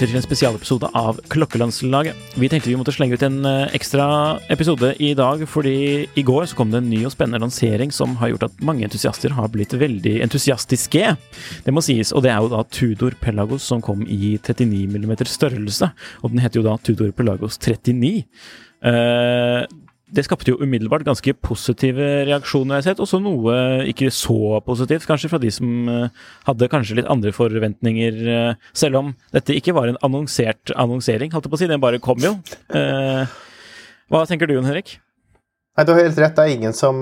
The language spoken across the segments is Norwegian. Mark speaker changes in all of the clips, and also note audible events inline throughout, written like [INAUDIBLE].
Speaker 1: lytter til en spesialepisode av Klokkelandslaget. Vi tenkte vi måtte slenge ut en eh, ekstra episode i dag, fordi i går så kom det en ny og spennende lansering som har gjort at mange entusiaster har blitt veldig entusiastiske. Det må sies, og det er jo da Tudor Pelagos som kom i 39 mm størrelse. Og den heter jo da Tudor Pelagos 39. Uh, det skapte jo umiddelbart ganske positive reaksjoner, jeg har sett. Også noe ikke så positivt, kanskje, fra de som eh, hadde kanskje litt andre forventninger. eh, Selv om dette ikke var en annonsert annonsering, holdt jeg på å si. Den bare kom jo. Eh, Hva tenker du, Jon Henrik?
Speaker 2: Nei, Du har helt rett. Det er ingen som,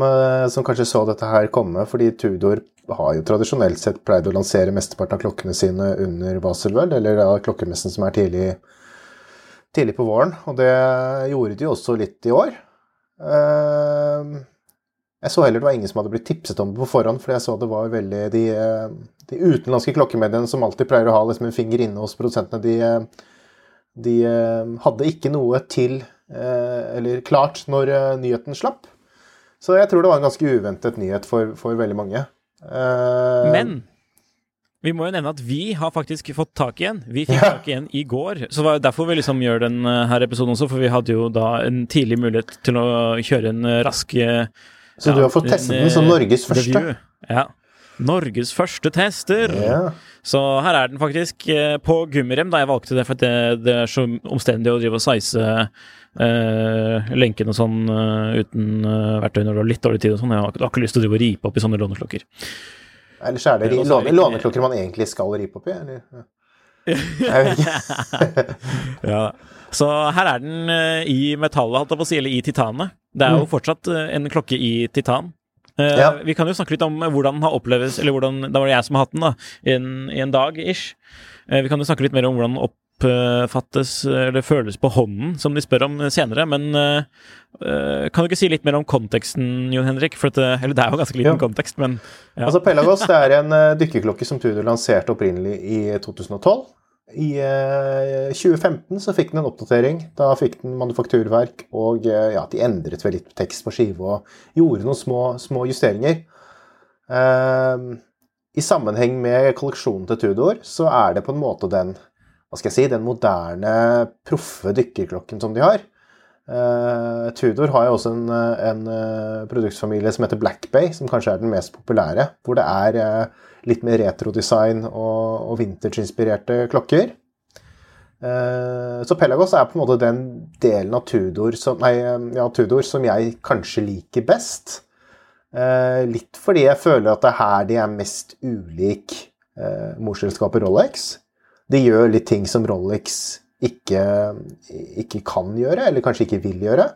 Speaker 2: som kanskje så dette her komme, fordi Tudor har jo tradisjonelt sett pleid å lansere mesteparten av klokkene sine under Baselworld, eller ja, klokkemessen som er tidlig, tidlig på våren. Og det gjorde de også litt i år. Eh, Jeg så heller det var ingen som hadde blitt tipset om det på forhånd, for jeg så det var veldig De, eh, de utenlandske klokkemediene som alltid pleier å ha liksom en finger inne hos produsentene, de, eh, de eh, hadde ikke noe til eller klart når nyheten slapp. Så jeg tror det var en ganske uventet nyhet for, for veldig mange. Eh,
Speaker 1: Men vi må jo nevne at vi har faktisk fått tak i en. Vi fikk tak i en i går. Så det var jo derfor vi liksom gjør denne her episoden også, for vi hadde jo da en tidlig mulighet til å kjøre en eh, rask Så
Speaker 2: Så du har fått testet den som Norges første?
Speaker 1: review. Ja. Norges første tester.
Speaker 2: Ja.
Speaker 1: Så her er den faktisk eh, på gummirem, da jeg valgte det, for det, det er så omstendig å drive og size eh, lenken og sånn eh, uten eh, verktøy når du har litt dårlig tid og sånn. Jeg har, ikke- har ikke lyst til å drive og ripe opp i sånne låneklokker.
Speaker 2: Ellers er det
Speaker 1: så er
Speaker 2: låne,
Speaker 1: det
Speaker 2: låneklokker man egentlig skal ripe opp i? Eller? Ja. Ikke. [LAUGHS]
Speaker 1: Ja. Så her er den eh, i metallet, holdt jeg på å si, eller i titanet. Det er jo fortsatt eh, en klokke i titan. Eh,
Speaker 2: Ja.
Speaker 1: Vi kan jo snakke litt om hvordan den har oppleves, eller hvordan Da var det jeg som har hatt den, da, i en, i en dag ish. Vi kan jo snakke litt mer om hvordan den oppfattes, eller føles på hånden, som de spør om senere. Men eh, kan du ikke si litt mer om konteksten, Jon Henrik? For at, eh, eller det er jo ganske liten
Speaker 2: Ja.
Speaker 1: kontekst, men ja.
Speaker 2: Altså Pelagos det er en uh, dykkerklokke som Tudor lanserte opprinnelig i 2012. I uh, 2015 så fikk den en oppdatering. Da fikk den manufakturverk, og ja, de endret vel litt tekst på skive og gjorde noen små, små justeringer. I sammenheng med kolleksjonen til Tudor så er det på en måte den hva skal jeg si, den moderne, proffe dykkerklokken som de har. Uh, Tudor har jo også en, en uh, produktfamilie som heter Black Bay, som kanskje er den mest populære. Hvor det er uh, litt mer retrodesign og, og vintage-inspirerte klokker. Så Pelagos er på en måte den delen av Tudor som, nei, ja, Tudor som jeg kanskje liker best. Litt fordi jeg føler at det er her de er mest ulik uh, morsselskapet Rolex. De gjør litt ting som Rolex ikke, ikke kan gjøre, eller kanskje ikke vil gjøre.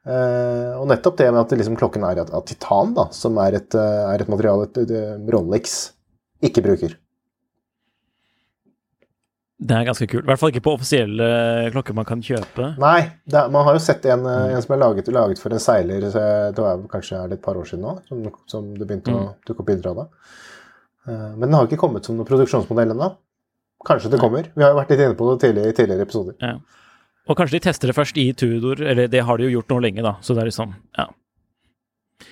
Speaker 2: Uh, og nettopp det med at liksom klokken er av titan, da, som er et, eh, er et materiale et, et, Rolex ikke bruker.
Speaker 1: det er ganske kult. I hvert fall ikke på offisielle klokker man kan kjøpe.
Speaker 2: Nei, er, man har jo sett en, eh, en som er laget, laget for en seiler Det var kanskje er det et par år siden nå, som, som det begynte å dukke opp bilder av det. Eh, Men den har ikke kommet som noen produksjonsmodell ennå. Kanskje det kommer. Vi har jo vært litt inne på det tidligere, i tidligere episoder.
Speaker 1: Ja. Og kanskje de tester det først i Tudor, eller det har de jo gjort nå lenge, da. Så det er liksom, ja.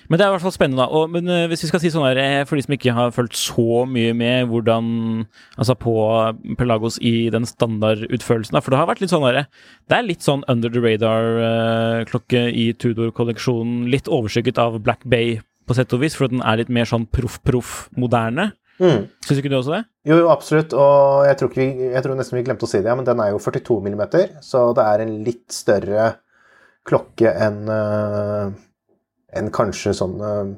Speaker 1: Men det er i hvert fall spennende, da. Og, men uh, hvis vi skal si sånn her, eh, for de som ikke har fulgt så mye med hvordan Altså på Pelagos i den standardutførelsen, da. For det har vært litt sånn herre Det er litt sånn under the radar-klokke i Tudor-kolleksjonen. Litt overskygget av Black Bay på sett og vis, for den er litt mer sånn proff-proff moderne. Mm. Syns ikke du også det?
Speaker 2: Jo, absolutt. Og jeg tror, vi, jeg tror, nesten vi glemte å si det, ja, men den er jo 42 mm, så det er en litt større klokke enn uh, en kanskje sånn uh,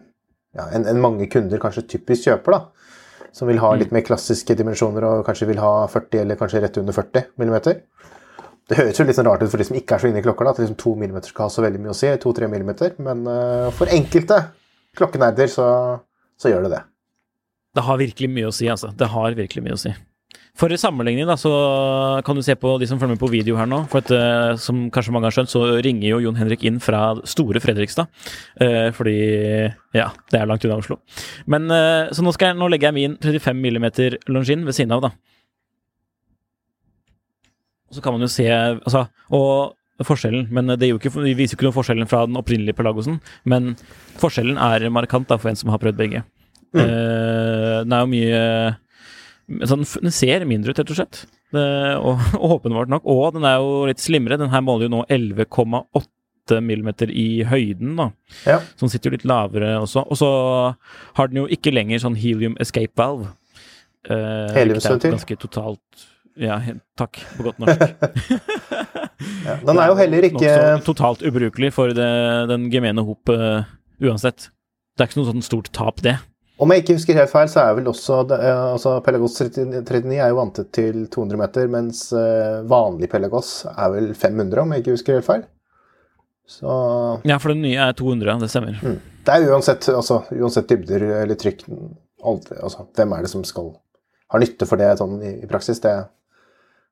Speaker 2: ja, enn en, mange kunder kanskje typisk kjøper, da. Som vil ha mm. litt mer klassiske dimensjoner og kanskje vil ha 40 eller kanskje rett under 40 mm. Det høres jo litt sånn rart ut for de som ikke er så inne i klokker, da, at liksom 2 mm skal ha så veldig mye å si. 2-3 mm, men uh, for enkelte klokkenerder så, så gjør det det.
Speaker 1: Det har virkelig mye å si, altså. Det har virkelig mye å si. For sammenligning, da, så kan du se på de som følger med på video her nå. For at, uh, som kanskje mange har skjønt, så ringer jo Jon Henrik inn fra store Fredrikstad. Uh, fordi ja, det er langt unna Oslo. Men uh, Så nå, jeg, nå, legger jeg min 35 mm Longin ved siden av, da. Og så kan man jo se Altså, og forskjellen, men det, ikke, det viser jo ikke noe forskjellen fra den opprinnelige Pelagosen. Men forskjellen er markant da, for en som har prøvd begge. Mm. Den er jo mye sånn, Den ser mindre ut, rett og slett. Det, og, [LAUGHS] åpenbart nok. Og den er jo litt slimmere. Den her måler jo nå 11,8 millimeter i høyden, da. Ja. Så den sitter jo litt lavere også. Og så har den jo ikke lenger sånn helium escape valve.
Speaker 2: Uh, Heliumsventil?
Speaker 1: Ganske totalt Ja, takk, på godt norsk. [LAUGHS]
Speaker 2: ja, den er jo heller ikke Nokså
Speaker 1: totalt ubrukelig for det, den gemene hop uh, uansett. Det er ikke noe sånn stort tap, det.
Speaker 2: Om jeg ikke husker helt feil, så er vel også altså Pelagos 39 er jo vantet til 200 meter, mens eh, vanlig Pelagos er vel 500, om jeg ikke husker helt feil. Så
Speaker 1: Ja, for den nye er 200, det stemmer. Mm.
Speaker 2: Det er uansett, altså, uansett dybder eller trykk aldri, altså, Hvem er det som skal ha nytte for det sånn i, i praksis? Det,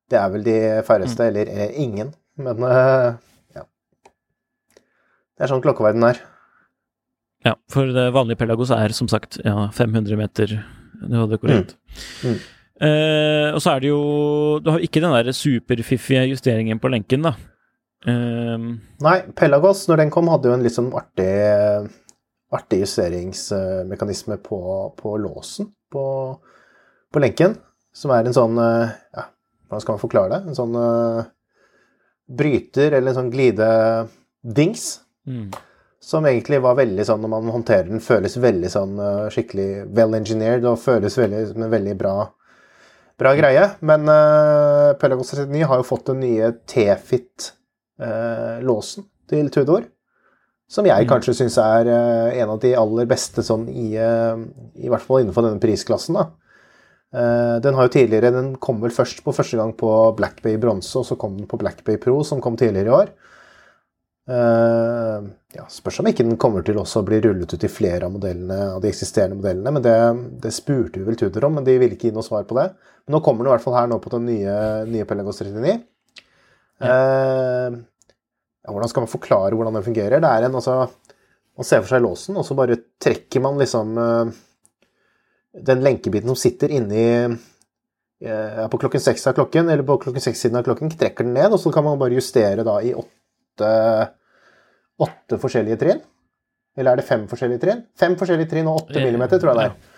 Speaker 2: det, er vel de færreste, mm. eller eh, ingen. Men ja. Det er sånn klokkeverden er.
Speaker 1: Ja, for det vanlige Pelagos er som sagt ja, 500 meter dekorert. Mm. Mm. Eh, og så er det jo Du har ikke den der superfiffige justeringen på lenken, da. Eh,
Speaker 2: Nei, Pelagos, når den kom, hadde jo en litt sånn artig, artig justeringsmekanisme på, på låsen på, på, lenken. Som er en sånn eh, Ja, hvordan skal man forklare det? En sånn uh, bryter, eller en sånn glidedings. Mm som egentlig var veldig sånn, når man håndterer den, føles veldig sånn uh, skikkelig well engineered og føles veldig som en veldig bra, bra greie. Men uh, Pelagos 39 har jo fått den nye T-fit-låsen uh, til Tudor. Som jeg mm. kanskje syns er uh, en av de aller beste sånn i, i hvert fall innenfor denne prisklassen. da. den har jo tidligere, den kom vel først på første gang på Black Bay bronse, og så kom den på Black Bay Pro, som kom tidligere i år. Uh, ja, spørs om ikke den kommer til å bli rullet ut i flere av av de eksisterende modellene. men Det, det spurte vi vel Tudor om, men de ville ikke gi noe svar på det. Men nå kommer den i hvert fall her nå på den nye, nye Pelagos 39. Ja. Uh, ja, hvordan skal man forklare hvordan den fungerer? Det er en, altså, Man ser for seg låsen, og så bare trekker man liksom uh, den lenkebiten som sitter inni på klokken seks av klokken, eller på klokken seks-siden av klokken, trekker den ned, og så kan man bare justere da i åtte åtte forskjellige trinn. Eller er det fem forskjellige trinn? Fem forskjellige trinn og åtte millimeter, tror jeg det er.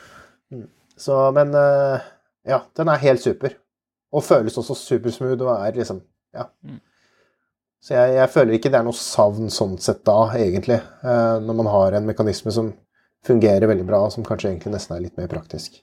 Speaker 2: Mm. Så, men eh, ja, den er helt super. Og føles også supersmooth og er liksom Ja. Mm. Så jeg, jeg, føler ikke det er noe savn sånn sett da, egentlig. Eh, når man har en mekanisme som fungerer veldig bra, og som kanskje egentlig nesten er litt mer praktisk.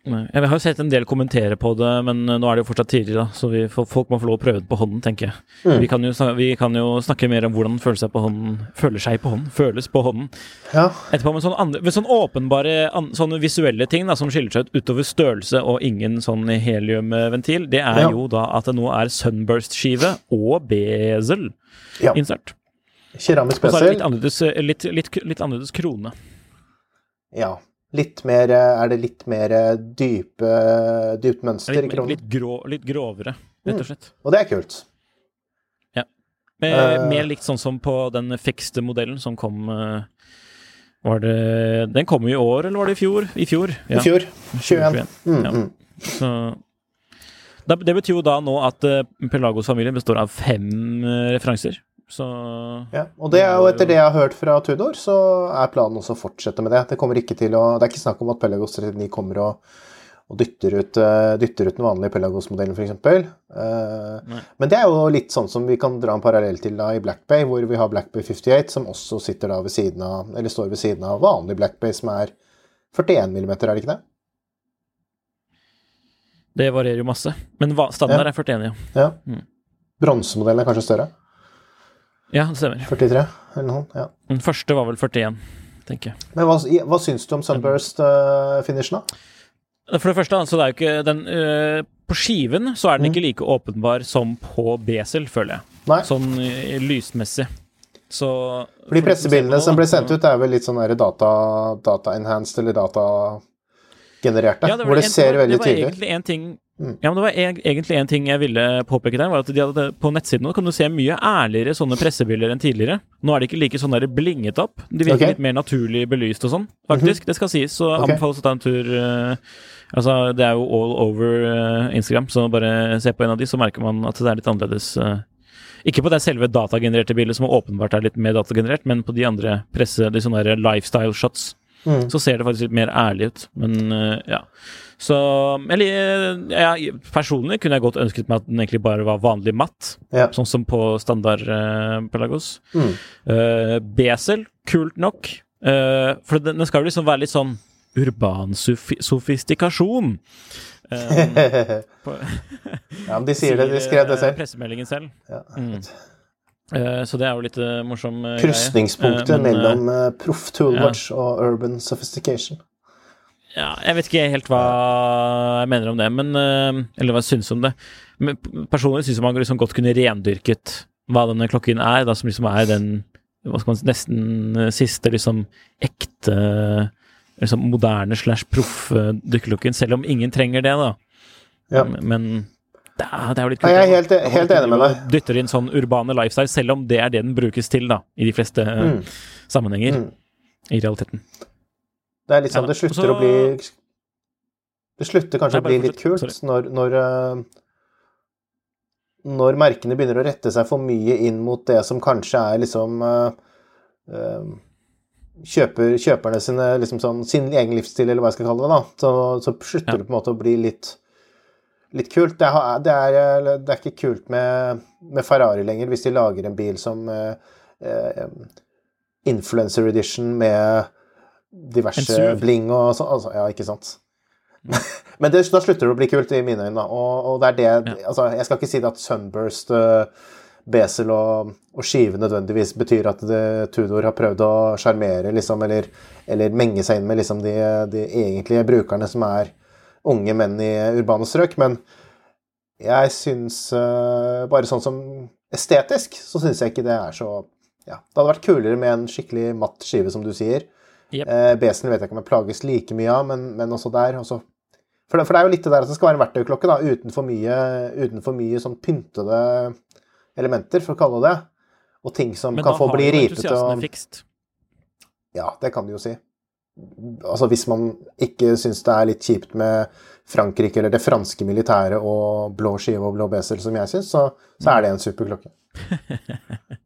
Speaker 1: Jeg har jo sett en del kommentere på det, men nå er det jo fortsatt tidlig, da, så vi, folk må få lov å prøve det på hånden, tenker jeg. Mm. Vi, kan jo, vi, kan jo, snakke mer om hvordan føler seg på hånden, føler seg på hånden, føles på hånden. Ja. Etterpå med sånne, andre, med sånne åpenbare sånne visuelle ting da, som skiller seg ut utover størrelse og ingen sånn heliumventil, det er ja. jo da at det nå er sunburst-skive og bezel ja. insert.
Speaker 2: Keramisk
Speaker 1: bezel. Og så er det litt annerledes, litt, litt, litt annerledes krone.
Speaker 2: Ja. Litt mer Er det litt mer dype, dypt mønster
Speaker 1: litt,
Speaker 2: i kronen?
Speaker 1: Litt, grå, litt, grovere, rett og mm. slett.
Speaker 2: Mm. Og det er kult.
Speaker 1: Ja. Med, uh, mer likt sånn som på den fikste modellen som kom Var det Den kom jo i år, eller var det i fjor? I fjor.
Speaker 2: Ja. I fjor. 21. Mm, ja.
Speaker 1: mm. Så det betyr jo da nå at uh, Pelagos-familien består av fem referanser. Så
Speaker 2: Ja, og det er jo etter det jeg har hørt fra Tudor, så er planen også å fortsette med det. Det å Det er ikke snakk om at Pelagos 39 kommer og, og dytter, ut, eh, dytter ut den vanlige Pelagos-modellen, f.eks. Uh, men det er jo litt sånn som vi kan dra en parallell til da i Black Bay, hvor vi har Black Bay 58, som også sitter da ved siden av, eller står ved siden av vanlig Black Bay, som er 41 mm, er det ikke det?
Speaker 1: det varierer jo masse. Men standard
Speaker 2: Ja.
Speaker 1: er 41, ja.
Speaker 2: Ja.
Speaker 1: Mm.
Speaker 2: Bronsemodellen er kanskje større?
Speaker 1: Ja, det stemmer.
Speaker 2: 43, eller noe sånt? Ja.
Speaker 1: Den første var vel 41, tenker jeg.
Speaker 2: Men hva, hva syns du om Sunburst-finishen, da?
Speaker 1: For det første, altså, det er jo ikke den øh, På skiven så er den ikke like åpenbar som på Besel, føler jeg.
Speaker 2: Mm. Nei.
Speaker 1: Sånn øh, lysmessig. Så
Speaker 2: For de pressebildene som ble sendt ut, er vel litt sånn der data, data-enhanced eller datagenererte,
Speaker 1: Ja, det
Speaker 2: hvor det ser
Speaker 1: tydelig
Speaker 2: ut.
Speaker 1: det var egentlig en ting
Speaker 2: Mm.
Speaker 1: Ja, men det var egentlig en ting jeg ville påpeke der, var at de hadde, på nettsiden nå kan du se mye ærligere sånne pressebilder enn tidligere. Nå er det ikke like sånn der blinget opp. De virker
Speaker 2: Ok. Mhm.
Speaker 1: litt mer naturlig belyst og sånn, faktisk. Det skal sies, så
Speaker 2: okay.
Speaker 1: anbefales å ta en tur uh, Altså, det er jo all over uh, Instagram, så bare se på en av de, så merker man at det er litt annerledes. Uh, ikke på det selve datagenererte bildet, som åpenbart er litt mer datagenerert, men på de andre presse, de sånne lifestyle shots
Speaker 2: Mm.
Speaker 1: så ser det faktisk litt mer ærlig ut. Men ja. Så Eller ja, personlig kunne jeg godt ønsket meg at den egentlig bare var vanlig matt,
Speaker 2: Ja.
Speaker 1: sånn som på standard uh, Pelagos.
Speaker 2: Mm.
Speaker 1: Uh, Besel, kult nok. Uh, for den, den skal jo liksom være litt sånn urban sofi sofistikasjon. Um, [LAUGHS]
Speaker 2: ja, men de sier det, de skrev det
Speaker 1: eh,
Speaker 2: selv.
Speaker 1: pressemeldingen selv.
Speaker 2: Ja.
Speaker 1: Mm. Eh, så det er jo litt eh, morsom uh,
Speaker 2: Krysningspunktet
Speaker 1: Eh, eh,
Speaker 2: mellom uh, proff toolwatch og urban sophistication.
Speaker 1: Ja, jeg vet ikke helt hva jeg mener om det, men eh, Eller hva jeg syns om det. Men personlig syns jeg man liksom godt kunne rendyrket hva denne klokken er, da, som liksom er den man nesten eh, siste liksom ekte liksom moderne slash proff eh, dykkerklokken, selv om ingen trenger det, da.
Speaker 2: Ja.
Speaker 1: Men det er, det er jo litt
Speaker 2: kult. jeg er helt- helt enig med deg.
Speaker 1: Dytter inn sånn urbane lifestyle, selv om det er det den brukes til, da, i de fleste
Speaker 2: Mm.
Speaker 1: sammenhenger,
Speaker 2: Mm.
Speaker 1: i realiteten.
Speaker 2: Det er litt sånn, det slutter
Speaker 1: Og så-
Speaker 2: å bli Det slutter kanskje å bli litt kult når, når uh, Når merkene begynner å rette seg for mye inn mot det som kanskje er liksom uh, uh, kjøper, Kjøperne sine liksom sånn, sin egen livsstil, eller hva jeg skal kalle det. da, Så, så slutter
Speaker 1: Ja.
Speaker 2: det på en måte å bli litt litt kult. Det er, det er, det er ikke kult med, med Ferrari lenger, hvis de lager en bil som uh, uh, influencer edition med diverse bling og sånn. Altså, ja, ikke sant. [LAUGHS] Men det, da slutter det å bli kult i mine øyne. Og, og det er det
Speaker 1: Ja.
Speaker 2: altså, Jeg skal ikke si det at Sunburst, uh, Besel og, og skive nødvendigvis betyr at det, Tudor har prøvd å sjarmere, liksom, eller, eller menge seg inn med liksom, de, de egentlige brukerne som er unge menn i urbane strøk, men jeg syns uh, Bare sånn som estetisk, så syns jeg ikke det er så ja, Det hadde vært kulere med en skikkelig matt skive, som du sier.
Speaker 1: Jep.
Speaker 2: Eh, Besen vet jeg ikke om jeg plages like mye av, men, men også der. Også. For, det, for det er jo litt det der at det skal være en verktøyklokke da, uten for mye, uten for mye sånn pyntede elementer, for å kalle det. Og ting som
Speaker 1: Men
Speaker 2: kan
Speaker 1: da
Speaker 2: få
Speaker 1: har
Speaker 2: bli
Speaker 1: jo
Speaker 2: ripete.
Speaker 1: entusiastene
Speaker 2: Og,
Speaker 1: fikst.
Speaker 2: ja, det kan du jo si. Altså Hvis man ikke syns det er litt kjipt med Frankrike eller det franske militæret og blå skive og blå besel, som jeg syns, så, så er det en super klokke. [LAUGHS]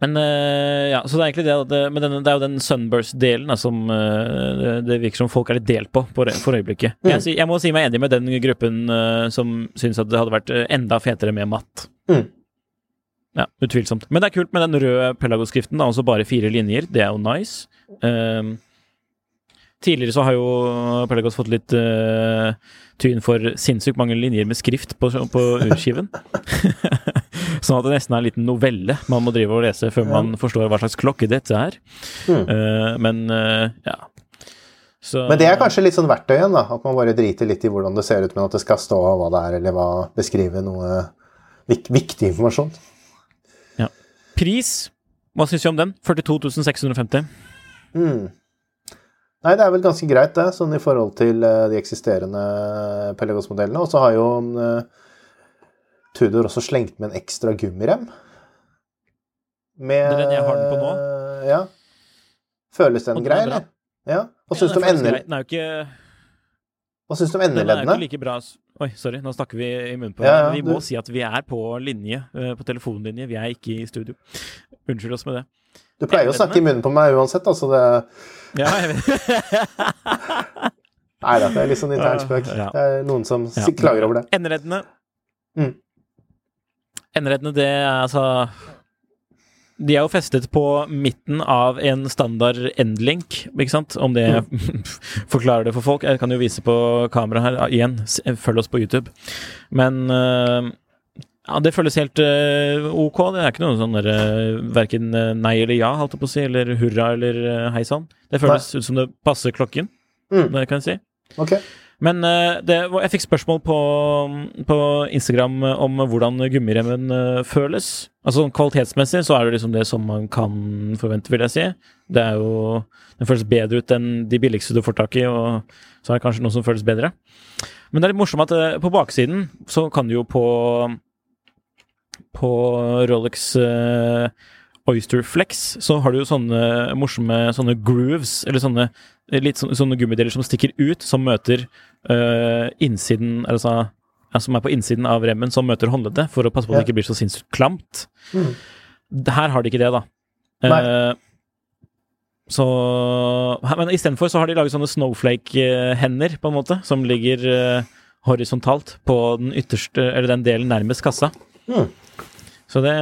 Speaker 1: Men eh, ja, så det er egentlig det, det Men den, det er jo den Sunburst-delen som eh, det, virker som folk er litt delt på for, for øyeblikket.
Speaker 2: Mm.
Speaker 1: Jeg, jeg må si meg enig med den gruppen eh, som syns at det hadde vært enda fetere med matt.
Speaker 2: Mm.
Speaker 1: Ja, utvilsomt. Men det er kult med den røde Pelagos-skriften, altså bare fire linjer. Det er jo nice. Um, tidligere så har jo Pelagos fått litt uh, tyn for sinnssykt mange linjer med skrift på, på urskiven. [LAUGHS] sånn at det nesten er en liten novelle man må drive og lese før man forstår hva slags klokke dette er.
Speaker 2: Mm.
Speaker 1: Uh, men uh, ja. Så,
Speaker 2: Men det er kanskje litt sånn verktøy igjen, da. At man bare driter litt i hvordan det ser ut, men at det skal stå hva det er, eller hva, beskrive noe vik viktig informasjon. Ja.
Speaker 1: Pris, hva syns vi om den? 42 650.
Speaker 2: Mm. Nei, det er vel ganske greit, det, sånn i forhold til eh, de eksisterende Pelagos-modellene. Og så har jo eh, Tudor også slengt med en ekstra gummirem. Med
Speaker 1: Det er den jeg har den på nå.
Speaker 2: eh, Ja. Føles den
Speaker 1: den
Speaker 2: grei,
Speaker 1: er
Speaker 2: eller? Ja. Hva syns du om ender...
Speaker 1: Den er jo ikke
Speaker 2: Hva syns du om
Speaker 1: Den er jo ikke like bra Oi, sorry, nå snakker vi i munnen på hverandre.
Speaker 2: ja,
Speaker 1: Vi må
Speaker 2: du-
Speaker 1: si at vi er på linje, eh, på telefonlinje. Vi er ikke i studio. Unnskyld oss med det.
Speaker 2: Du pleier jo å snakke i munnen på meg uansett, altså det
Speaker 1: Ja, jeg vet. [LAUGHS]
Speaker 2: Nei da, det er litt sånn intern spøk.
Speaker 1: Ja.
Speaker 2: Det er noen som
Speaker 1: Ja.
Speaker 2: klager over det.
Speaker 1: Endereddene.
Speaker 2: Mm.
Speaker 1: Endereddene, det er altså De er jo festet på midten av en standard endlink, ikke sant? Om det [LAUGHS] forklarer det for folk. Jeg kan jo vise på kamera her igjen. Følg oss på YouTube. Men øh, ja, det føles helt uh, ok. Det er ikke noe sånn derre verken øh, nei eller ja, holdt jeg på å si, eller hurra eller uh, hei sann. Det føles ut som det passer klokken,
Speaker 2: Mm.
Speaker 1: det kan jeg si.
Speaker 2: Okay.
Speaker 1: Men eh, det, jeg fikk spørsmål på, på Instagram eh, om hvordan gummiremmen eh, føles. Altså sånn Kvalitetsmessig så er det liksom det som man kan forvente, vil jeg si. Det er jo Den føles bedre ut enn de billigste du får tak i, og så er det kanskje noe som føles bedre. Men det er litt morsomt at eh, på baksiden så kan du jo på På Rolex eh, Oyster Flex så har du jo sånne morsomme sånne grooves, eller sånne litt sånne, sånne gummideler som stikker ut, som møter øh, innsiden Altså ja, som er på innsiden av remmen, som møter håndleddet, for å passe på at
Speaker 2: Ja.
Speaker 1: det ikke blir så sinnssykt klamt.
Speaker 2: Mm.
Speaker 1: Her har de ikke det, da. Eh, så Men istedenfor så har de laget sånne snowflake-hender, på en måte, som ligger eh, horisontalt på den ytterste, eller den delen nærmest kassa.
Speaker 2: Mm.
Speaker 1: Så det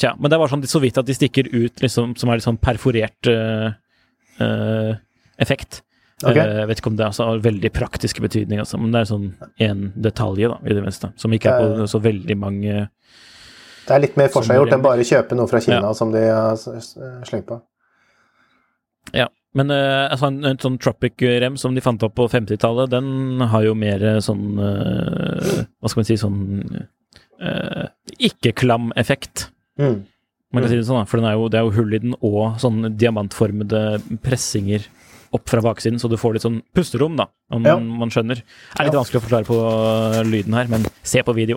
Speaker 1: Tja. Men det er bare sånn så vidt at de stikker ut, liksom, som er litt sånn perforert uh, uh, effekt. Eh, Jeg vet ikke om det altså, har veldig praktiske betydning, altså, men det er sånn én detalj da, i det minste, som ikke er på så veldig mange
Speaker 2: Det er litt mer forseggjort enn bare kjøpe noe fra Kina
Speaker 1: Ja.
Speaker 2: som de har slengt på.
Speaker 1: Ja. Men uh, altså, en, en sånn Tropic-rem som de fant opp på 50-tallet, den har jo mer sånn uh, Hva skal man si sånn eh, Ikke-klam effekt.
Speaker 2: Mm.
Speaker 1: Man kan si det sånn, da, for den er jo, det er jo hull i den og sånne diamantformede pressinger opp fra baksiden, så du får litt sånn pusterom, da, om
Speaker 2: Ja.
Speaker 1: man skjønner. Det er litt
Speaker 2: Ja.
Speaker 1: vanskelig å forklare på lyden her, men se på video.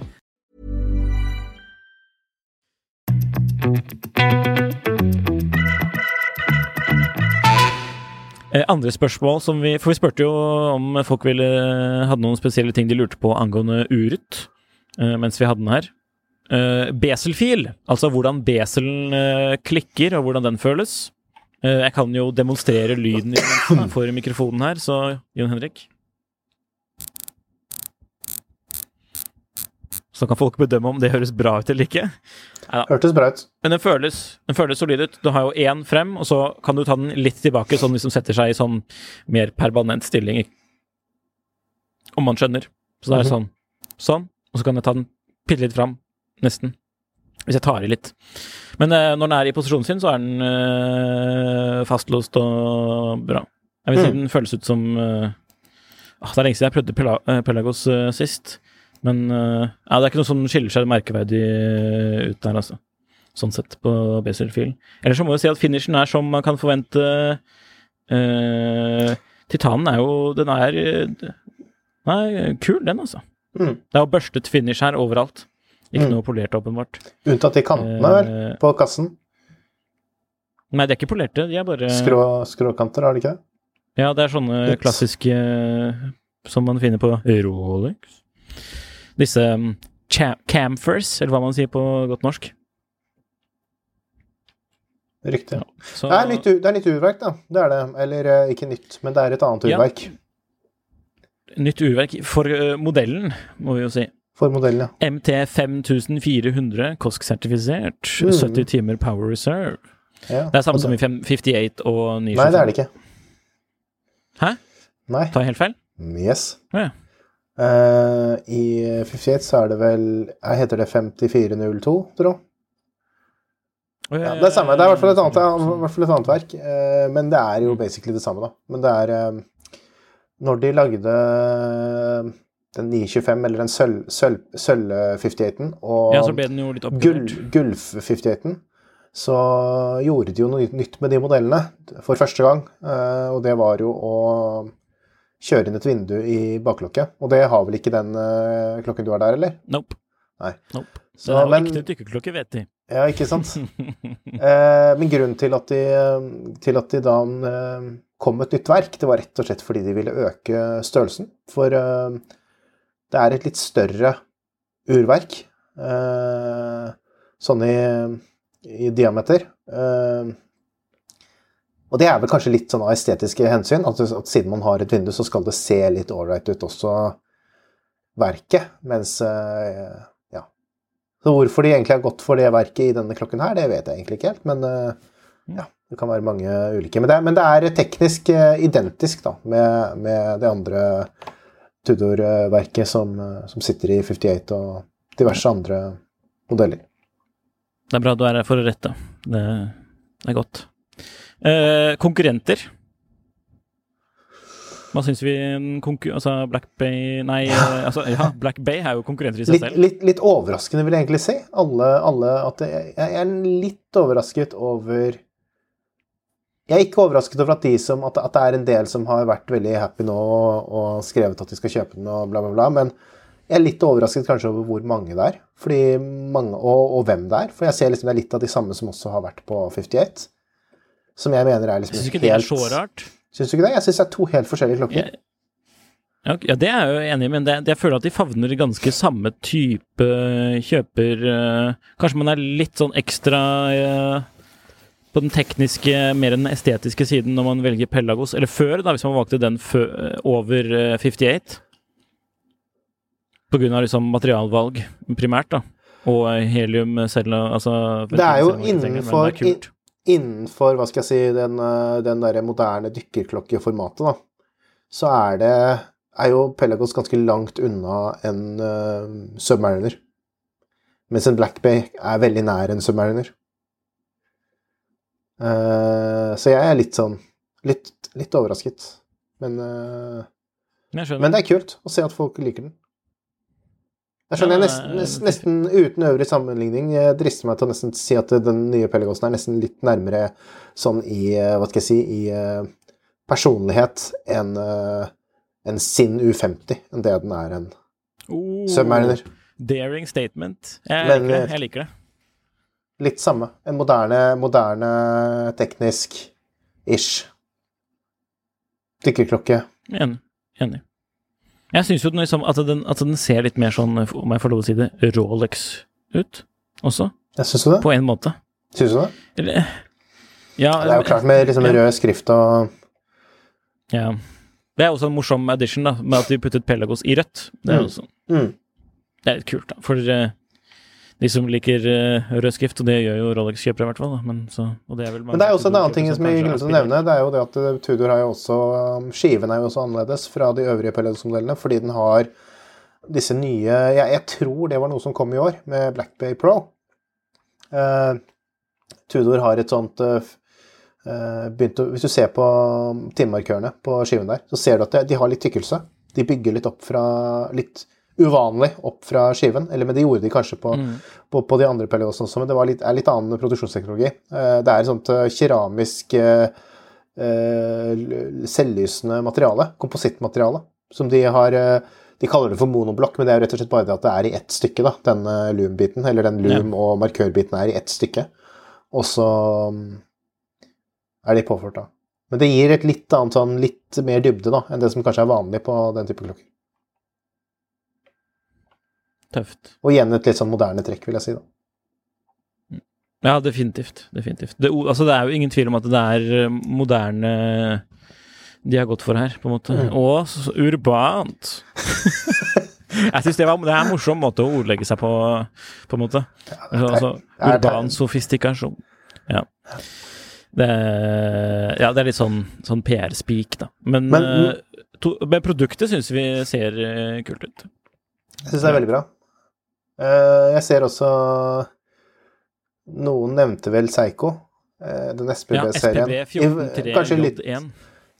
Speaker 1: andre spørsmål som vi For vi spurte jo om folk ville hadde noen spesielle ting de lurte på angående uret eh, mens vi hadde den her. Eh, beselfil, altså hvordan beselen eh, klikker, og hvordan den føles. Eh, jeg kan jo demonstrere lyden for mikrofonen her, så Jon Henrik. Så kan folk bedømme om det høres bra ut eller ikke.
Speaker 2: Hørtes bra ut.
Speaker 1: Men den føles, den føles solid ut. Du har jo én frem, og så kan du ta den litt tilbake, sånn hvis den setter seg i sånn mer permanent stilling. Om man skjønner. Så det er
Speaker 2: Mhm.
Speaker 1: sånn. Sånn. Og så kan jeg ta den pille litt fram. Nesten. Hvis jeg tar i litt. Men eh, når den er i posisjonen sin, så er den eh, fastlåst og bra. Jeg vil si
Speaker 2: Mm.
Speaker 1: den føles ut som eh, ah, Det er lenge siden jeg prøvde eh, Pelagos eh, sist. Men eh, ja, det er ikke noe som skiller seg merkeverdig eh, ut der, altså. Sånn sett, på Bezel-filen. Ellers så må vi si at finishen er som man kan forvente. Uh, titanen er jo Den er Nei, kul, den, altså.
Speaker 2: Mm.
Speaker 1: Det er jo børstet finish her overalt. Ikke
Speaker 2: Mm.
Speaker 1: noe polert, åpenbart.
Speaker 2: Unntatt i kantene, vel, på kassen.
Speaker 1: Nei, de er ikke polerte, de er bare
Speaker 2: Skrå, skråkanter, har de ikke det?
Speaker 1: Ja, det er sånne
Speaker 2: Litt.
Speaker 1: klassiske som man finner på Rolex. Disse um, eller hva man sier på godt norsk.
Speaker 2: Riktig.
Speaker 1: Ja, så-
Speaker 2: Det, er nytt, det er litt, urverk, da. Det er det. Eller eh, ikke nytt, men det er et annet
Speaker 1: Ja.
Speaker 2: urverk.
Speaker 1: Nytt urverk for uh, modellen, må vi jo si.
Speaker 2: For modellen, ja.
Speaker 1: MT 5400, KOSK-sertifisert,
Speaker 2: Mm.
Speaker 1: 70 timer power reserve.
Speaker 2: ja.
Speaker 1: Det er samme
Speaker 2: det...
Speaker 1: som i 58 og 925.
Speaker 2: Nei, det er det ikke.
Speaker 1: Hæ?
Speaker 2: Nei.
Speaker 1: Tar jeg helt feil?
Speaker 2: Yes.
Speaker 1: Ja.
Speaker 2: Eh, I 58 så er det vel Jeg Heter det 5402, tror jeg? Ja, det er samme. Det er i hvert fall et annet, hvert fall et annet verk. Uh, men det er
Speaker 1: Mm.
Speaker 2: jo basically det samme, da. Men det er uh, Når de lagde den 925, eller den sølv- sølv- sølv-58-en, og
Speaker 1: Ja, så ble den jo litt
Speaker 2: gull, gulf-58-en, så gjorde de jo noe nytt med de modellene for første gang. eh, Og det var jo å kjøre inn et vindu i baklokket. Og det har vel ikke den uh, klokken du har der, eller?
Speaker 1: Nope.
Speaker 2: Nei.
Speaker 1: nope.
Speaker 2: Så,
Speaker 1: det er jo
Speaker 2: men-
Speaker 1: ekte dykkerklokke, vet de.
Speaker 2: Ja, ikke sant? [LAUGHS] Eh, men grunnen til at de, eh, til at de da eh, kom med et nytt verk, det var rett og slett fordi de ville øke størrelsen. For eh, det er et litt større urverk, eh, sånn i, i diameter. Eh, og det er vel kanskje litt sånn av estetiske hensyn, at, at siden man har et vindu, så skal det se litt ålreit ut også, verket. Mens eh, ja. Så hvorfor de egentlig har gått for det verket i denne klokken her, det vet jeg egentlig ikke helt, men eh, ja, det kan være mange ulike. Men det, men det er teknisk eh, identisk da, med, med det andre Tudor-verket som, som sitter i 58 og diverse andre modeller.
Speaker 1: Det er bra du er her for å rette. Det er godt. Eh, konkurrenter? Hva syns vi. Altså Black Bay Nei, [LAUGHS] eh, altså, ja, Black Bay er jo konkurrenter i seg
Speaker 2: Litt,
Speaker 1: selv.
Speaker 2: litt, litt overraskende, vil jeg egentlig si. Alle, alle at jeg, Jeg er litt overrasket over Jeg er ikke overrasket over at, de som, at, at det er en del som har vært veldig happy nå og, og skrevet at de skal kjøpe den og bla, bla, bla. Men jeg er litt overrasket kanskje over hvor mange det er. Fordi mange, og, og hvem det er. For jeg ser liksom det er litt av de samme som også har vært på 58. Som jeg mener er liksom
Speaker 1: Syns du ikke det er så rart?
Speaker 2: Syns du ikke det? Jeg syns det er to helt forskjellige klokker.
Speaker 1: Ja, ja, det er jeg jo enig i, men det, jeg føler at de favner ganske samme type kjøper eh, Kanskje man er litt sånn ekstra eh, på den tekniske, mer enn den estetiske siden når man velger Pelagos, eller før, da, hvis man valgte den før, over eh, 58. På grunn av liksom materialvalg, primært, da. Og helium selv, altså
Speaker 2: Det er jo innenfor-
Speaker 1: det er.
Speaker 2: Innenfor hva skal jeg si, den, eh, den der moderne dykkerklokkeformatet, da, så er det er jo Pelagos ganske langt unna en uh, Submariner. Mens en Black Bay er veldig nær en Submariner. Uh, så jeg er litt sånn litt, litt overrasket. Men,
Speaker 1: uh,
Speaker 2: men det er kult å se at folk liker den. Jeg skjønner jeg nesten, nesten, uten øvrig sammenligning jeg drister meg til å nesten si at den nye Pelagosen er nesten litt nærmere sånn i eh, Hva skal jeg si I eh, personlighet enn eh, en sin U50 enn det den er en
Speaker 1: Oh,
Speaker 2: Submariner.
Speaker 1: Daring statement. Jeg
Speaker 2: Men,
Speaker 1: liker det. Jeg liker det.
Speaker 2: Litt samme. En moderne, moderne teknisk ish dykkerklokke.
Speaker 1: Enig. Enig. Jeg syns jo den, liksom, at, den, at den ser litt mer sånn, om jeg får lov å si det, Rolex ut også,
Speaker 2: Jeg Syns du det?
Speaker 1: på en måte.
Speaker 2: Syns du det?
Speaker 1: Eller Ja.
Speaker 2: Det er jo klart med liksom rød skrift og
Speaker 1: ja. Det er også en morsom addition, da, med at de puttet Pelagos i rødt. Det er,
Speaker 2: Mm.
Speaker 1: også,
Speaker 2: mm.
Speaker 1: det er litt kult, da. For eh, de som liker eh, rød skrift, og det gjør jo Rolex-kjøpere i hvert fall. Men, så, og det er vel
Speaker 2: Men det er også en annen ting som
Speaker 1: jeg
Speaker 2: glemte å nevne. Det er jo det at eh, Tudor har jo også um, Skiven er jo også annerledes fra de øvrige Pelados-modellene, fordi den har disse nye jeg, jeg tror det var noe som kom i år, med Black Bay Pro. Uh, Tudor har et sånt uh, begynt å, Hvis du ser på um, timemarkørene på skiven der, så ser du at de, de har litt tykkelse. De bygger litt opp fra Litt uvanlig opp fra skiven. Eller, men det gjorde de kanskje på,
Speaker 1: Mm.
Speaker 2: på, på de andre Pelios også, men det var litt, er litt annen produksjonsteknologi. Eh, Det er et sånt eh, keramisk eh, selvlysende materiale, komposittmateriale, som de har De kaller det for monoblokk, men det er jo rett og slett bare det at det er i ett stykke, da, den loom-biten, eller den loom- og markørbiten er i ett stykke. Og så mm, er de påført, da. Men det gir et litt annet sånn, litt mer dybde da, enn det som kanskje er vanlig på den type klokker.
Speaker 1: Tøft.
Speaker 2: Og igjen et litt sånn moderne trekk, vil jeg si. da.
Speaker 1: Ja, definitivt. definitivt. Det, altså, det er jo ingen tvil om at det er eh, moderne de har gått for her, på en måte.
Speaker 2: Mm.
Speaker 1: Og så urbant. [LAUGHS] Jeg syns det, var- det er en morsom måte å ordlegge seg på, på en måte. Altså,
Speaker 2: det er-
Speaker 1: urban sofistikasjon. Ja. Det, ja, det er litt sånn, sånn PR-speak, da. Men,
Speaker 2: Men-
Speaker 1: eh, to, men produktet syns vi ser eh, kult ut.
Speaker 2: Jeg syns det er veldig bra. Eh, jeg ser også Noen nevnte vel Seigo, eh, den
Speaker 1: Ja,
Speaker 2: SPB-serien.
Speaker 1: SPB
Speaker 2: Kanskje litt
Speaker 1: 143J1.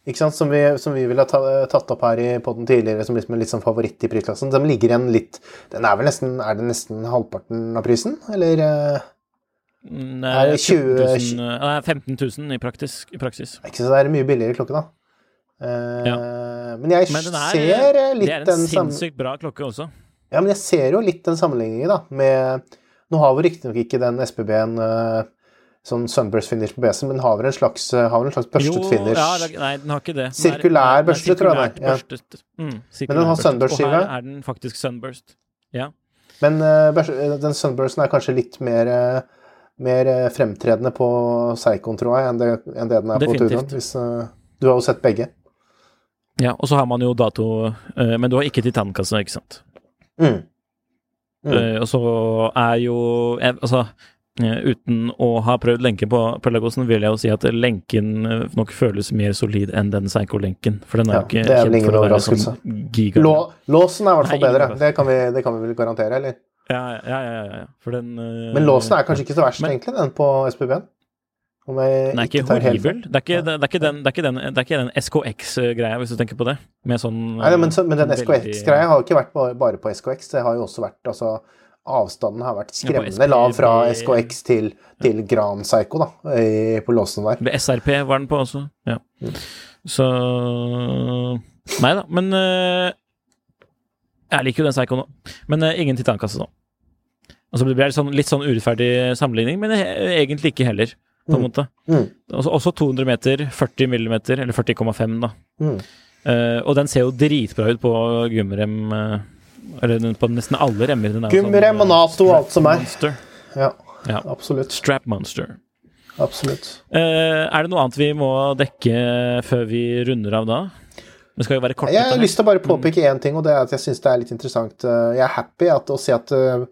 Speaker 2: Ikke sant, som vi, som vi ville ha tatt opp her i podden tidligere som liksom en litt sånn favoritt i prisklassen. Den ligger igjen litt Den er vel nesten Er det nesten halvparten av prisen, eller? eh,
Speaker 1: Nei,
Speaker 2: Er det 20
Speaker 1: 000, eh, nei, 15 000 i, praktisk, i praksis.
Speaker 2: Ikke så det er mye billigere klokke, da. Eh, Men jeg
Speaker 1: Men er,
Speaker 2: ser eh,
Speaker 1: det er en
Speaker 2: den
Speaker 1: sinnssykt bra klokke også.
Speaker 2: Ja, men jeg ser jo litt den sammenligningen, da, med Nå har vi riktignok ikke den SPB-en uh, sånn sunburst finish på BC, men har vel en slags, eh, har en slags børstet finish.
Speaker 1: ja, nei, den har ikke det. Den
Speaker 2: Sirkulær børste, tror jeg det er. Ja.
Speaker 1: Mm,
Speaker 2: Men den har sunburst-skive.
Speaker 1: Og her er den faktisk sunburst. Ja.
Speaker 2: Men uh, eh, den sunbursten er kanskje litt mer, eh, mer eh, fremtredende på Seikon, tror jeg, enn det, enn det den er på
Speaker 1: Definitivt.
Speaker 2: Tudon. Hvis, uh, du har jo sett begge.
Speaker 1: ja, og så har man jo dato uh, Men du har ikke titankasse, ikke sant?
Speaker 2: Mm. Mm.
Speaker 1: Uh, så er jo jeg, Altså, eh, uten å ha prøvd lenken på Pelagosen, vil jeg jo si at lenken eh, nok føles mer solid enn den Psycho-lenken. For den er
Speaker 2: Ja,
Speaker 1: jo ikke
Speaker 2: det er
Speaker 1: kjent for å være sånn giga...
Speaker 2: Lå, låsen er i hvert fall bedre. Det kan, vi, det kan vi vel garantere, eller?
Speaker 1: Ja, ja, ja. ja, ja. Den
Speaker 2: Men låsen er kanskje ikke så verst,
Speaker 1: Men-
Speaker 2: egentlig, den på SPB-en? Om jeg
Speaker 1: Den er ikke
Speaker 2: ikke
Speaker 1: horribel. Det er ikke, det, det er ikke den, det er ikke den, det er ikke den SKX-greia, hvis du tenker på det. Med sånn
Speaker 2: Nei, men, så, men den SKX-greia har jo ikke vært bare, bare på SKX. Det har jo også vært altså, Avstanden har vært
Speaker 1: Ja,
Speaker 2: skremmende lav fra SKX til, til Gran Psycho, da, i, på låsen der.
Speaker 1: Ved SRP var den på også. Ja.
Speaker 2: Mm.
Speaker 1: Så Nei da, men eh, Jeg liker jo den Psycho nå. Men eh, ingen titankasse nå. Altså, det blir sånn, litt sånn urettferdig sammenligning, men eh, egentlig ikke heller, på en
Speaker 2: Mm.
Speaker 1: måte.
Speaker 2: Mm.
Speaker 1: Også, også 200 meter, 40 millimeter, eller 40,5, da.
Speaker 2: Mm.
Speaker 1: Eh, og den ser jo dritbra ut på gummirem uh, Eller på nesten alle remmer. Den er
Speaker 2: Gummirem
Speaker 1: sånn,
Speaker 2: og
Speaker 1: eh,
Speaker 2: NATO og alt som er. Ja,
Speaker 1: Ja.
Speaker 2: absolutt.
Speaker 1: Strap Monster.
Speaker 2: Absolutt.
Speaker 1: Uh, er det noe annet vi må dekke før vi runder av da? Det skal jo være kort.
Speaker 2: Jeg har lyst til å bare påpeke én ting, og det er at jeg syns det er litt interessant. Eh, Jeg er happy at, å se at, eh,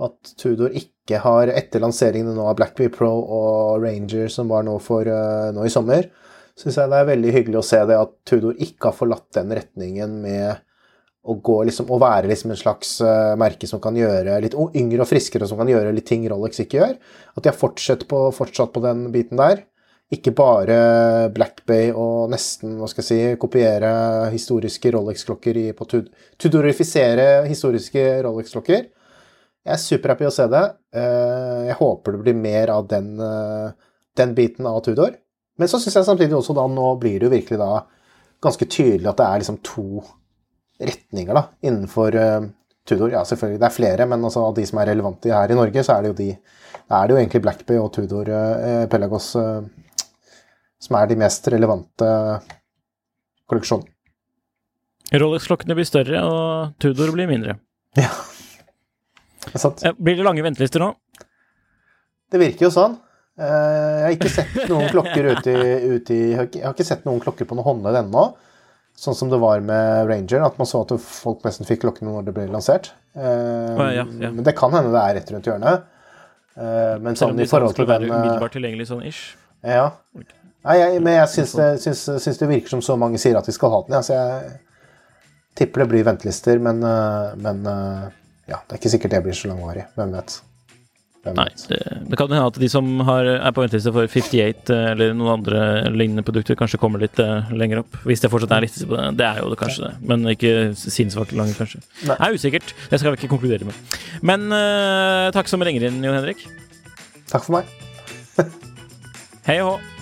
Speaker 2: at Tudor ikke har, etter lanseringen nå av Blackbee Pro og Ranger, som var nå, for, eh, nå i sommer, syns jeg det er veldig hyggelig å se det at Tudor ikke har forlatt den retningen med å gå liksom, å være liksom en slags eh, merke som kan gjøre litt yngre og friskere, som kan gjøre litt ting Rolex ikke gjør. At de har fortsatt på, fortsatt på den biten der. Ikke bare Black Bay og nesten hva skal jeg si, kopiere historiske Rolex-klokker på Tudorifisere historiske Rolex-klokker. Jeg er superhappy å se det. Eh, Jeg håper det blir mer av den, eh, den biten av Tudor. Men så syns jeg samtidig også da nå blir det jo virkelig da ganske tydelig at det er liksom to retninger da, innenfor eh, Tudor. Ja, selvfølgelig, det er flere, men altså av de som er relevante her i Norge, så er det jo de Da er det jo egentlig Blackbay og Tudor eh, Pelagos eh, som er de mest relevante kolleksjonene.
Speaker 1: Rolex-klokkene blir større, og Tudor blir mindre.
Speaker 2: Ja. Det.
Speaker 1: Eh, Blir det lange ventelister nå?
Speaker 2: Det virker jo sånn. Eh, Jeg har ikke sett noen klokker ute i, ute i Jeg har ikke- sett noen klokker på noe håndledd ennå. Sånn som det var med Ranger, at man så at folk nesten fikk klokkene når det ble lansert. Eh,
Speaker 1: ja, ja.
Speaker 2: Men det kan hende det er rett rundt hjørnet. Men sånn i forhold til den
Speaker 1: umiddelbart tilgjengelig sånn ish.
Speaker 2: Ja. Nei, jeg, men jeg syns det, syns, syns det virker som så mange sier at de skal ha den. Ja. Så jeg tipper det blir ventelister, men, men ja, det er ikke sikkert det blir så langvarig. Hvem vet. Hvem
Speaker 1: Nei,
Speaker 2: vet.
Speaker 1: det, det kan hende at de som har, er på venteliste for 58 eh, eller noen andre lignende produkter, kanskje kommer litt uh, lenger opp. Hvis det fortsatt er litt på det. Det er jo det kanskje det, men ikke sinnssvakt lange, kanskje.
Speaker 2: Nei.
Speaker 1: Det er usikkert. Det skal vi ikke konkludere med. Men uh, takk som ringer inn, Jon Henrik.
Speaker 2: Takk for meg. [LAUGHS]
Speaker 1: Hei og hå.